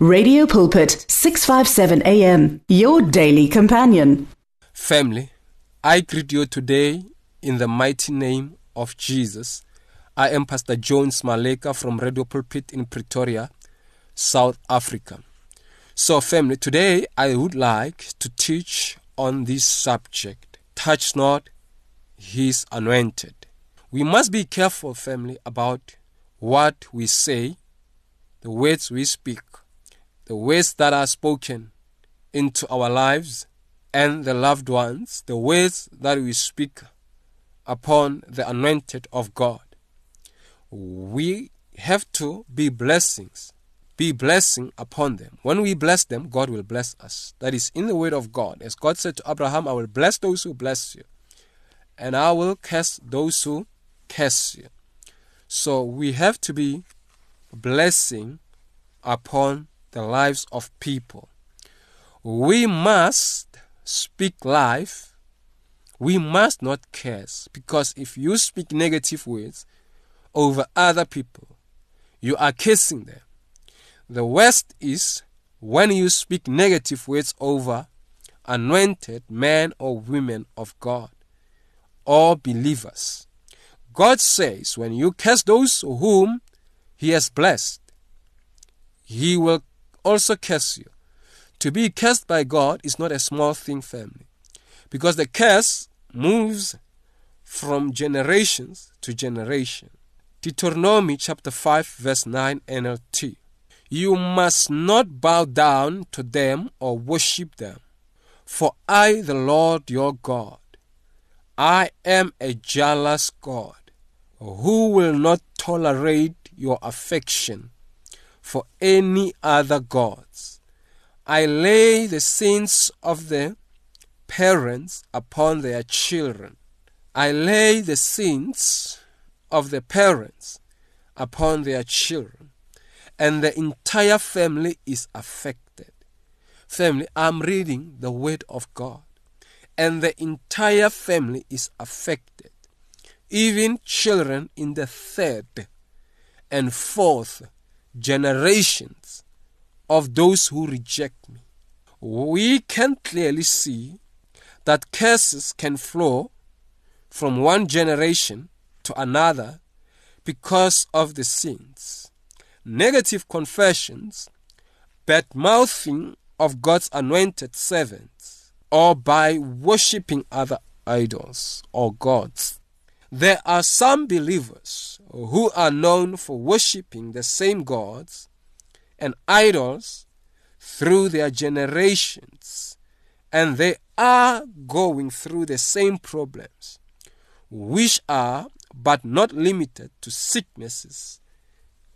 Radio Pulpit 657 AM your daily companion. Family, I greet you today in the mighty name of Jesus. I am Pastor Jones Maleka from Radio Pulpit in Pretoria, South Africa. So, family, today I would like to teach on this subject touch not his anointed. We must be careful, family, about what we say, the words we speak, the words that are spoken into our lives and the loved ones, the words that we speak upon the anointed of God. We have to be blessings, be blessing upon them. When we bless them, God will bless us. That is in the word of God. As God said to Abraham, I will bless those who bless you, and I will curse those who curse you. So we have to be blessing upon the lives of people. We must speak life. We must not curse because if you speak negative words over other people, you are cursing them. The worst is when you speak negative words over anointed men or women of God or believers. God says when you curse those whom He has blessed, He will also curse you. To be cursed by God is not a small thing, family, because the curse moves from generations to generation. Deuteronomy chapter 5, verse 9 NLT. You must not bow down to them or worship them, for I, the Lord your God, I am a jealous God who will not tolerate your affection for any other gods. I lay the sins of the parents upon their children. I lay the sins of the parents upon their children, and the entire family is affected. Family, I'm reading the Word of God, and the entire family is affected. Even children in the third and fourth generations of those who reject me. We can clearly see that curses can flow from one generation to another because of the sins. Negative confessions, bad mouthing of God's anointed servants, or by worshipping other idols or gods. There are some believers who are known for worshipping the same gods and idols through their generations, and they are going through the same problems, which are but not limited to sicknesses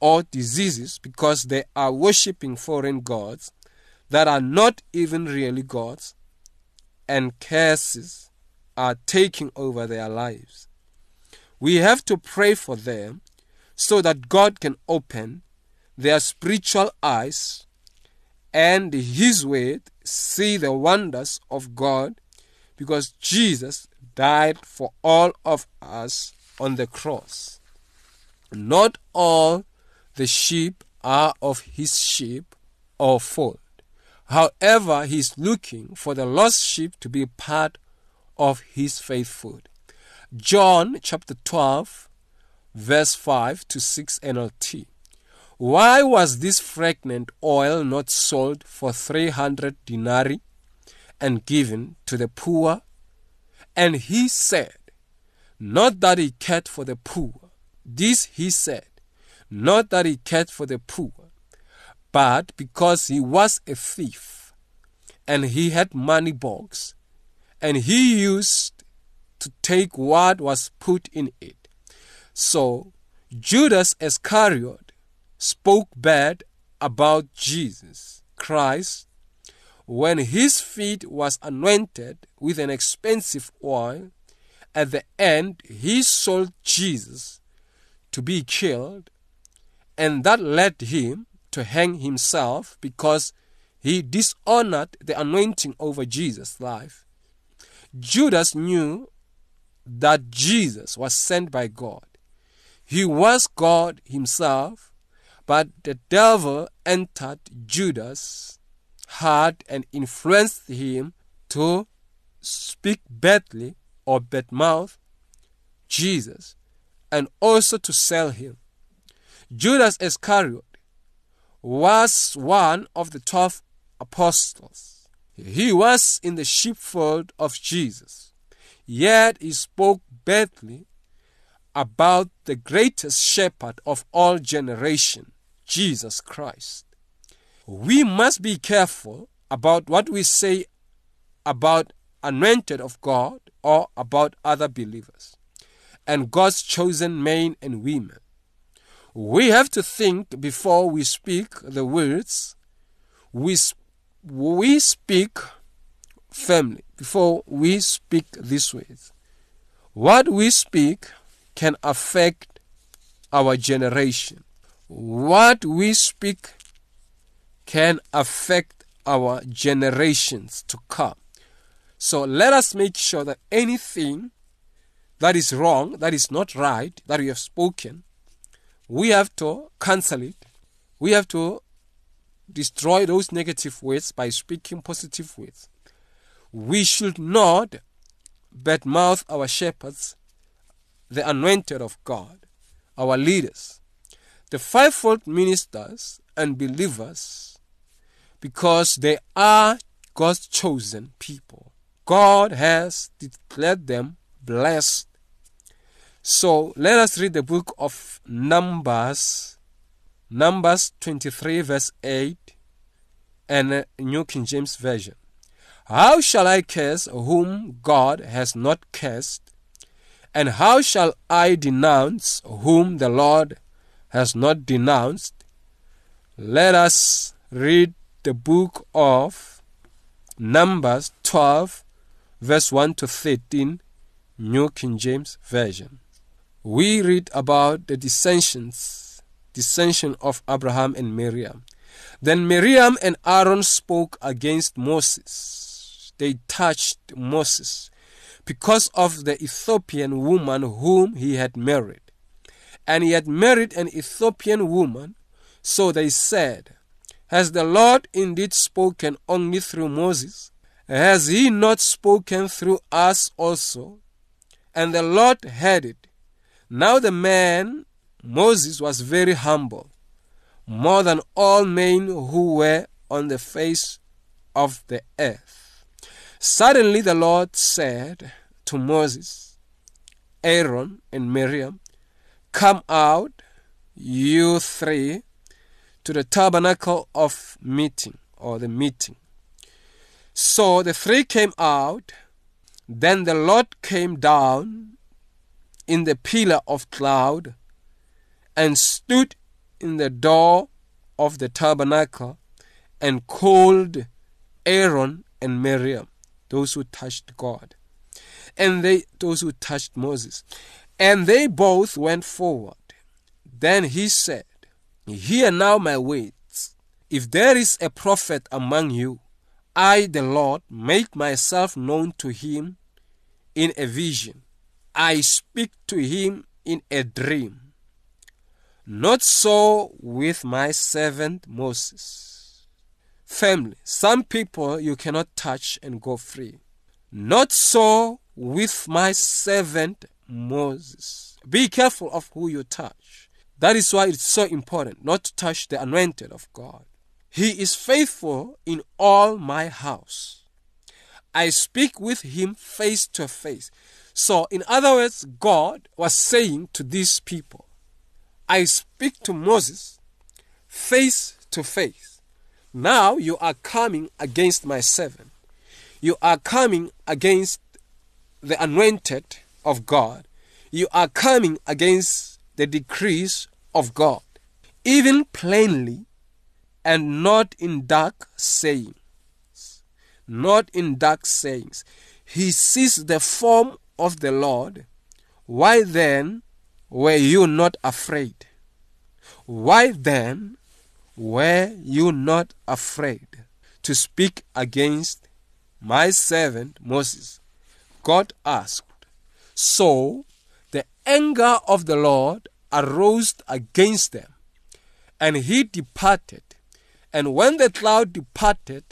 or diseases because they are worshipping foreign gods that are not even really gods, and curses are taking over their lives. We have to pray for them so that God can open their spiritual eyes and His word see the wonders of God because Jesus died for all of us on the cross. Not all the sheep are of His sheep or fold. However, He is looking for the lost sheep to be part of His faithful. John chapter 12, verse 5 to 6 NLT. Why was this fragrant oil not sold for 300 denarii and given to the poor? And he said, Not that he cared for the poor. This he said, not that he cared for the poor, but because he was a thief and he had money box and he used to take what was put in it. So Judas Iscariot spoke bad about Jesus Christ when his feet was anointed with an expensive oil. At the end, he sold Jesus to be killed, and that led him to hang himself because he dishonored the anointing over Jesus' life. Judas knew that Jesus was sent by God. He was God Himself, But the devil entered Judas' heart and influenced him to speak badly or badmouth Jesus and also to sell him. Judas Iscariot was one of the twelve apostles. He was in the sheepfold of Jesus, yet he spoke badly about the greatest shepherd of all generation, Jesus Christ. We must be careful about what we say about anointed of God or about other believers and God's chosen men and women. We have to think before we speak the words. We, we speak firmly before we speak these words. What we speak can affect our generation. What we speak can affect our generations to come. So let us make sure that anything that is wrong, that is not right, that we have spoken, we have to cancel it. We have to destroy those negative words by speaking positive words. We should not badmouth our shepherds, the anointed of God, our leaders, the fivefold ministers and believers, because they are God's chosen people. God has declared them blessed so let us read the book of Numbers, Numbers 23, verse 8, and New King James Version. How shall I curse whom God has not cursed? And how shall I denounce whom the Lord has not denounced? Let us read the book of Numbers 12, verse 1 to 13, New King James Version we read about the dissensions, dissension of Abraham and Miriam. Then Miriam and Aaron spoke against Moses. They touched Moses because of the Ethiopian woman whom he had married. And he had married an Ethiopian woman, so they said, Has the Lord indeed spoken only through Moses? Has he not spoken through us also? And the Lord heard it. Now the man, Moses, was very humble, more than all men who were on the face of the earth. Suddenly the Lord said to Moses, Aaron, and Miriam, Come out, you three, to the tabernacle of meeting, or the meeting. So the three came out. Then the Lord came down in the pillar of cloud and stood in the door of the tabernacle and called Aaron and Miriam, those who touched God, and they those who touched Moses. And they both went forward. Then he said, Hear now my words. If there is a prophet among you, I, the Lord, make myself known to him in a vision. I speak to him in a dream. Not so with my servant Moses. Family, some people you cannot touch and go free. Not so with my servant Moses. Be careful of who you touch. That is why it's so important not to touch the anointed of God. He is faithful in all my house. I speak with him face to face. So, in other words, God was saying to these people, I speak to Moses face to face. Now you are coming against my servant. You are coming against the anointed of God. You are coming against the decrees of God, even plainly and not in dark sayings. Not in dark sayings. He sees the form of the Lord, why then were you not afraid? Why then were you not afraid to speak against my servant Moses? God asked. So the anger of the Lord arose against them, And he departed. And when the cloud departed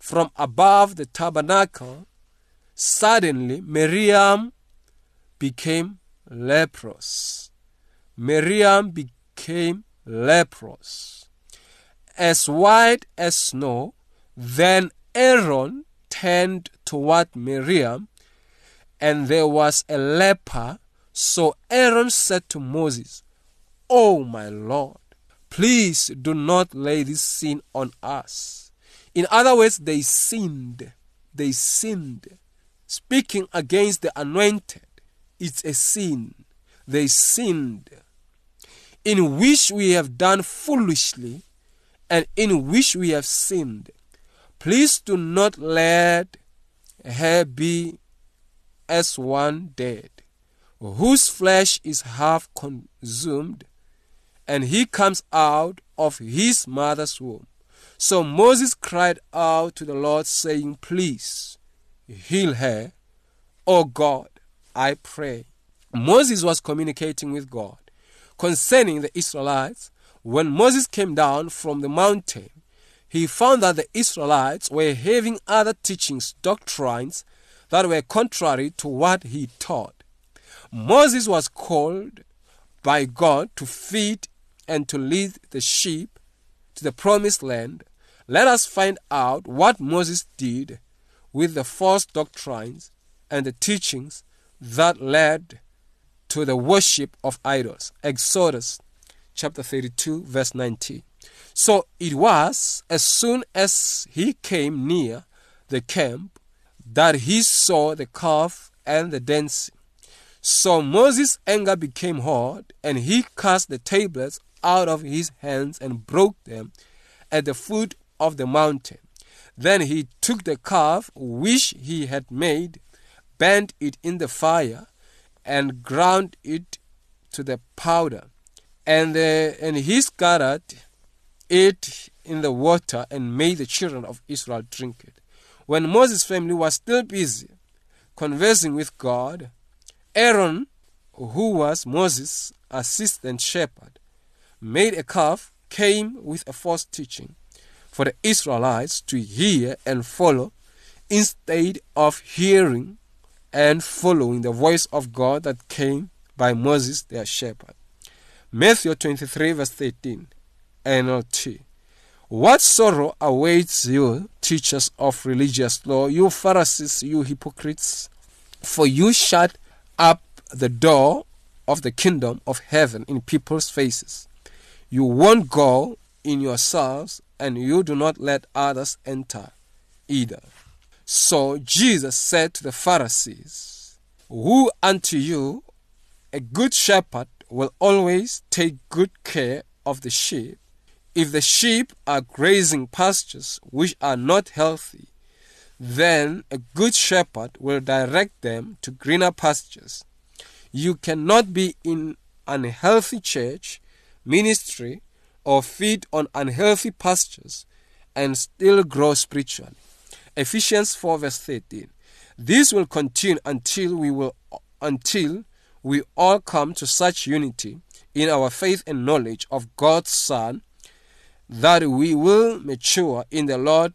from above the tabernacle, suddenly Miriam became leprous. Miriam became leprous, as white as snow. Then Aaron turned toward Miriam, and there was a leper. So Aaron said to Moses, Oh, my Lord, please do not lay this sin on us. In other words, they sinned. They sinned. Speaking against the anointed, it's a sin. They sinned. In which we have done foolishly and in which we have sinned. Please do not let her be as one dead, whose flesh is half consumed, and he comes out of his mother's womb. So Moses cried out to the Lord, saying, Please heal her, O God, I pray. Moses was communicating with God concerning the Israelites. When Moses came down from the mountain, he found that the Israelites were having other teachings, doctrines that were contrary to what he taught. Moses was called by God to feed and to lead the sheep to the promised land. Let us find out what Moses did with the false doctrines and the teachings that led to the worship of idols. Exodus chapter 32, verse 19. So it was as soon as he came near the camp that he saw the calf and the dancing. So Moses' anger became hot, and he cast the tablets out of his hands and broke them at the foot of the mountain. Then he took the calf which he had made, burnt it in the fire, and ground it to the powder. And, uh, and he scattered it in the water and made the children of Israel drink it. When Moses' family was still busy conversing with God, Aaron, who was Moses' assistant shepherd, made a calf, came with a false teaching for the Israelites to hear and follow instead of hearing and following the voice of God that came by Moses their shepherd. Matthew 23, verse 13, NLT. What sorrow awaits you, teachers of religious law, you Pharisees, you hypocrites, for you shut up the door of the kingdom of heaven in people's faces. You won't go in yourselves, and you do not let others enter either. So Jesus said to the Pharisees, Who unto you a good shepherd will always take good care of the sheep. If the sheep are grazing pastures which are not healthy, then a good shepherd will direct them to greener pastures. You cannot be in an unhealthy church, ministry, or feed on unhealthy pastures and still grow spiritually. Ephesians 4 verse 13. This will continue until we will until we all come to such unity in our faith and knowledge of God's Son that we will mature in the Lord,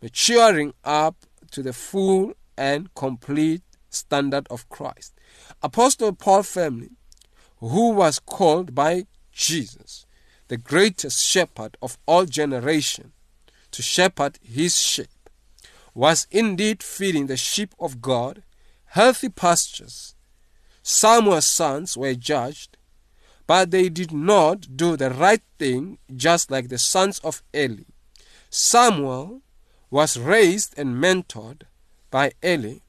maturing up to the full and complete standard of Christ. Apostle Paul family, who was called by Jesus, the greatest shepherd of all generation, to shepherd his sheep, was indeed feeding the sheep of God healthy pastures. Samuel's sons were judged, but they did not do the right thing just like the sons of Eli. Samuel was raised and mentored by Eli.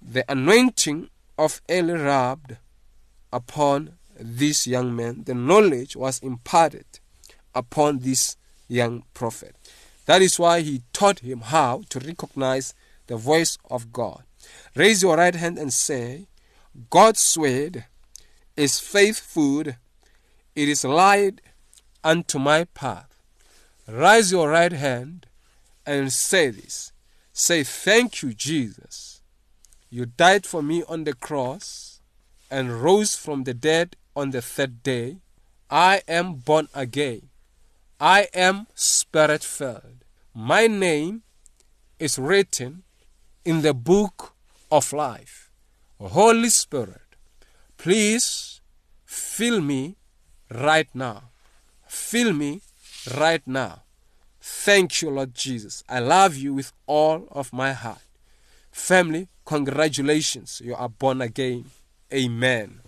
The anointing of Eli rubbed upon this young man. The knowledge was imparted upon this young prophet. That is why he taught him how to recognize the voice of God. Raise your right hand and say, God's word is faith food, it is light unto my path. Raise your right hand and say this. Say, Thank you, Jesus. You died for me on the cross and rose from the dead on the third day. I am born again. I am spirit filled. My name is written in the book of life. Holy Spirit, please fill me right now. Fill me right now. Thank you, Lord Jesus. I love you with all of my heart. Family, congratulations. You are born again. Amen.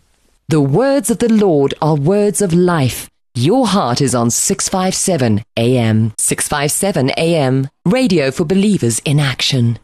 The words of the Lord are words of life. Your heart is on 657 AM. 657 AM. Radio for believers in action.